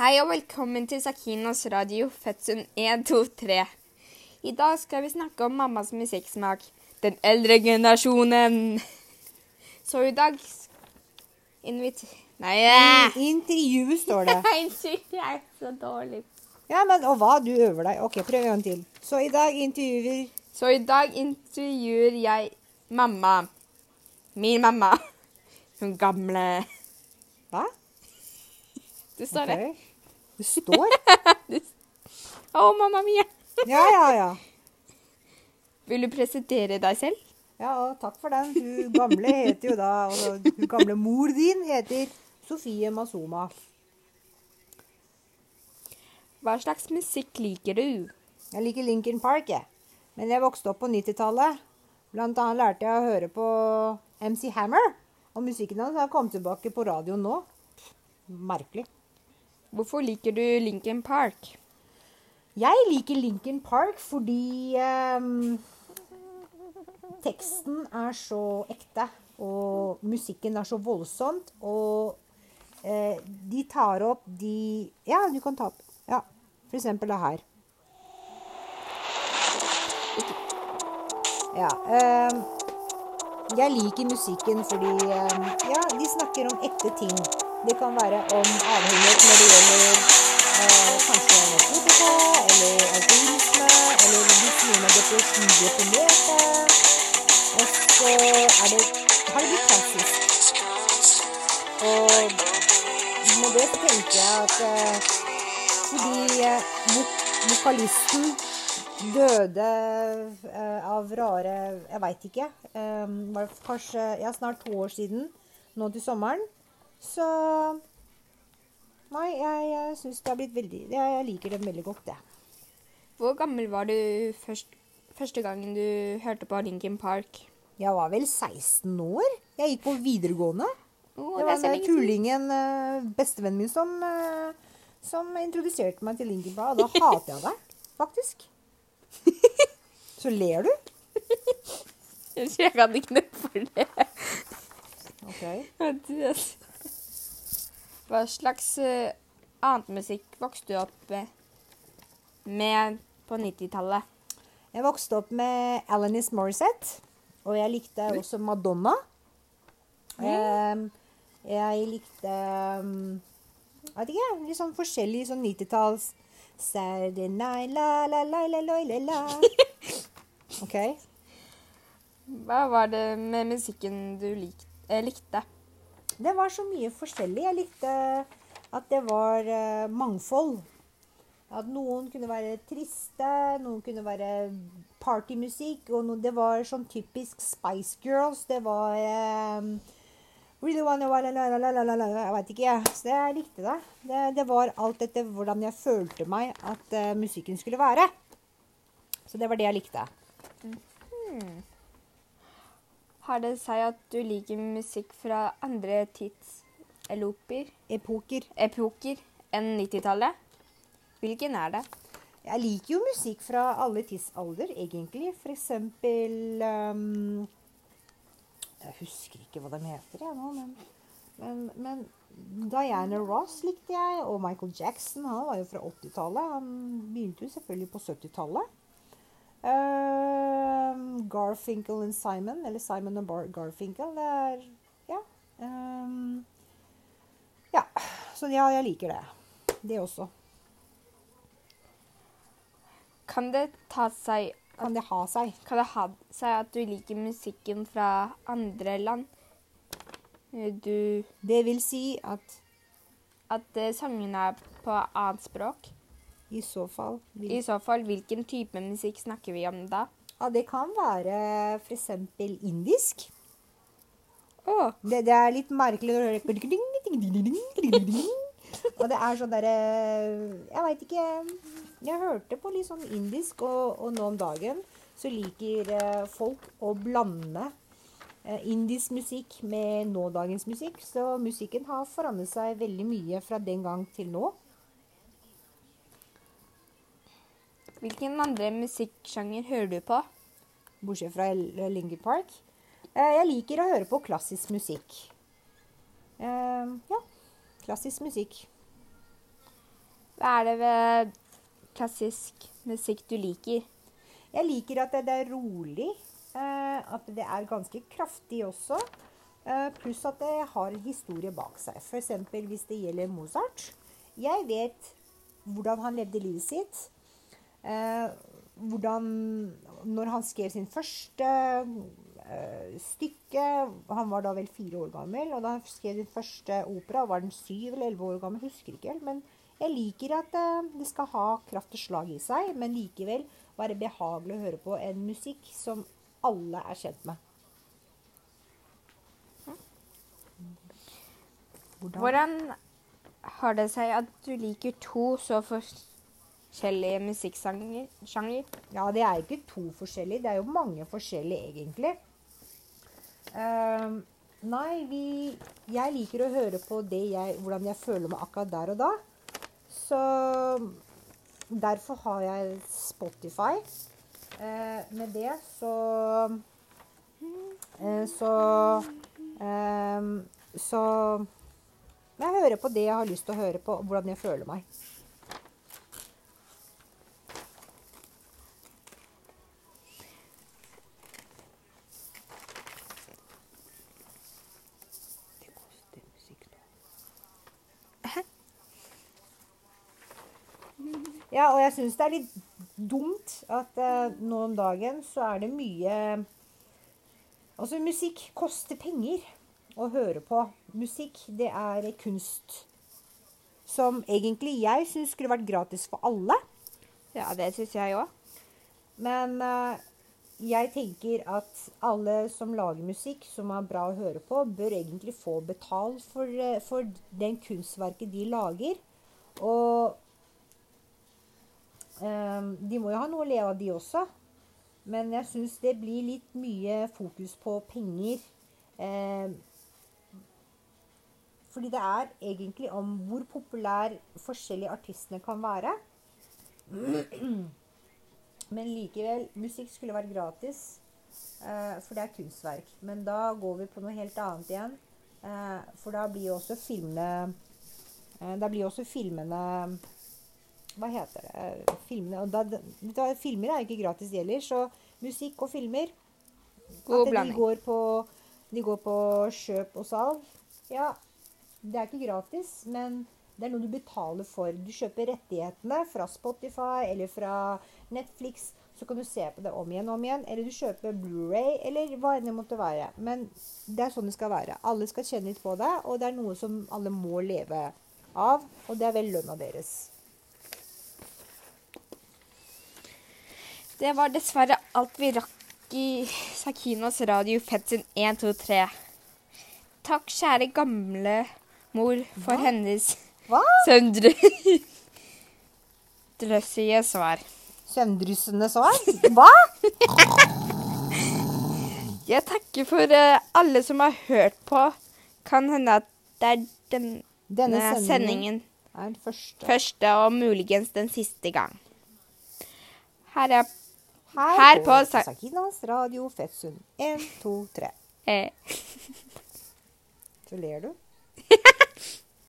Hei og velkommen til Sakinos radio Fødsel 1, 2, 3. I dag skal vi snakke om mammas musikksmak. Den eldre generasjonen. Så i dag invit... Nei, I intervju står det. Unnskyld, jeg er så dårlig. Ja, men og hva? Du øver deg. Ok, prøv en gang til. Så i dag intervjuer Så i dag intervjuer jeg mamma. Min mamma. Hun gamle. Hva? Det står det. Det står? Å, mamma mia. Ja, ja, ja. Vil du presentere deg selv? Ja, og takk for den. Hun gamle heter jo da altså, Hun gamle mor din heter Sofie Masoma. Hva slags musikk liker du? Jeg liker Lincoln Park, jeg. Men jeg vokste opp på 90-tallet. Blant annet lærte jeg å høre på MC Hammer. Og musikken hans har kommet tilbake på radioen nå. Merkelig. Hvorfor liker du Lincoln Park? Jeg liker Lincoln Park fordi um, teksten er så ekte, og musikken er så voldsomt, og eh, de tar opp de Ja, du kan ta opp. Ja, for eksempel det her. Ja. ehm, jeg liker musikken fordi ehm, Ja, de snakker om ekte ting. Det kan være om avhengighet når det gjelder eh, kanskje narkotika eller alkoholisme, eller hvis noen er depresjon- deprimerte. Og så er det har det blitt klassisk. Og med det tenker jeg at eh, fordi eh, vokalisten døde eh, av rare Jeg veit ikke. Eh, var kanskje ja, snart to år siden nå til sommeren. Så Nei, jeg, jeg syns det har blitt veldig Jeg, jeg liker det veldig godt, jeg. Hvor gammel var du først, første gangen du hørte på Lincoln Park? Jeg var vel 16 år. Jeg gikk på videregående. Oh, Det var den tullingen, eh, bestevennen min, som, eh, som introduserte meg til Linkin Park. Og da hater jeg deg, faktisk. Så ler du? Jeg kan ikke noe for det. Ok. Hva slags uh, annet musikk vokste du opp med, med på 90-tallet? Jeg vokste opp med Alanis Morissette, og jeg likte også Madonna. Em, jeg likte um, Jeg vet ikke, litt sånn forskjellig sånn 90-talls Saturday night, la, la, la, la, la, la, la. OK? Hva var det med musikken du likte? eh, likte? Det var så mye forskjellig. Jeg likte at det var eh, mangfold. At noen kunne være triste, noen kunne være partymusikk. Og noen, det var sånn typisk Spice Girls. Det var eh, Really wanna la la la la la la la Jeg veit ikke, jeg. Så jeg likte det. det. Det var alt etter hvordan jeg følte meg at uh, musikken skulle være. Så det var det jeg likte. Har det seg at du liker musikk fra andre tidseloper, Epoker. epoker, enn 90-tallet? Hvilken er det? Jeg liker jo musikk fra alle tidsalder, egentlig. For eksempel um, Jeg husker ikke hva de heter, jeg nå, men, men, men Diana Ross likte jeg, og Michael Jackson. Han var jo fra 80-tallet. Han begynte jo selvfølgelig på 70-tallet. Um, Garfinkel and Simon, eller Simon og Bar Garfinkel, det er Ja. Um, ja. Så ja, jeg liker det. Det også. Kan det ta seg Kan det ha seg? Kan det ha seg at du liker musikken fra andre land? Eh, Du Det vil si at At eh, sangene er på annet språk? I så fall vil I så fall, hvilken type musikk snakker vi om da? Ja, det kan være f.eks. indisk. Oh. Det, det er litt merkelig når du hører Og det er sånn derre Jeg veit ikke. Jeg hørte på litt sånn indisk, og, og nå om dagen så liker eh, folk å blande eh, indisk musikk med nådagens musikk. Så musikken har forandret seg veldig mye fra den gang til nå. Hvilken andre musikksjanger hører du på? bortsett fra Linkin Park. Eh, Jeg liker å høre på klassisk musikk. Eh, Ja, klassisk musikk. Hva er det ved klassisk musikk du liker? Jeg liker at det, er rolig. Eh, at det er ganske kraftig også. Pluss at det har en historie bak seg. F.eks. hvis det gjelder Mozart. Jeg vet hvordan han levde livet sitt. Eh, hvordan Når han skrev sin første eh, stykke Han var da vel fire år gammel. Og da han skrev sin første opera, var den syv eller elleve år gammel, husker ikke helt. Men jeg liker at eh, det skal ha kraft og slag i seg, men likevel være behagelig å høre på en musikk som alle er kjent med. Hvordan? Hvordan har det seg at du liker to så forskjellige musikksjanger? Ja, det er ikke to forskjellige. Det er jo mange forskjellige, egentlig. Uh, nei, vi Jeg liker å høre på jeg, hvordan jeg føler meg akkurat der og da. Så derfor har jeg Spotify. Uh, med det så uh, Så ehm, Så jeg hører på det jeg har lyst til å høre på, hvordan jeg føler meg. Ja, og jeg syns det er litt dumt at eh, nå om dagen så er det mye Altså, musikk koster penger å høre på. Musikk, det er kunst som egentlig jeg syns skulle vært gratis for alle. Ja, det syns jeg òg. Men eh, jeg tenker at alle som lager musikk som er bra å høre på, bør egentlig få betalt for, eh, for den kunstverket de lager. Og de må jo ha noe å leve av, de også. Men jeg syns det blir litt mye fokus på penger. Eh, fordi det er egentlig om hvor populær forskjellige artistene kan være. Men likevel, musikk skulle vært gratis, eh, for det er kunstverk. Men da går vi på noe helt annet igjen. Eh, for da blir jo også filmene eh, Da blir også filmene Hva heter det? Filmene, og da, du filmer er jo ikke gratis heller, så musikk og filmer God at de går, på, de går på kjøp og salg. Ja, det er ikke gratis, men det er noe du betaler for. Du kjøper rettighetene fra Spotify eller fra Netflix, så kan du se på det om igjen og om igjen. Eller du kjøper Blu-ray eller hva enn det måtte være. Men det er sånn det skal være. Alle skal kjenne litt på det, og det er noe som alle må leve av. Og det er vel lønna deres. Det var dessverre alt vi rakk i Sakinos Radio Fetsin 1, 2, 3. Takk, kjære gamle mor, for Hva? hennes Hva? søndre... drøssige svar. Søvndryssende svar? Hva? Jeg takker for uh, alle som har hørt på. Kan hende at det er den Denne sendingen sendingen er den første. første og muligens den siste gang. Her er Her, Her på, Sa- Sakinas Radio Fetsund. Én, to, tre. eh, Så ler du.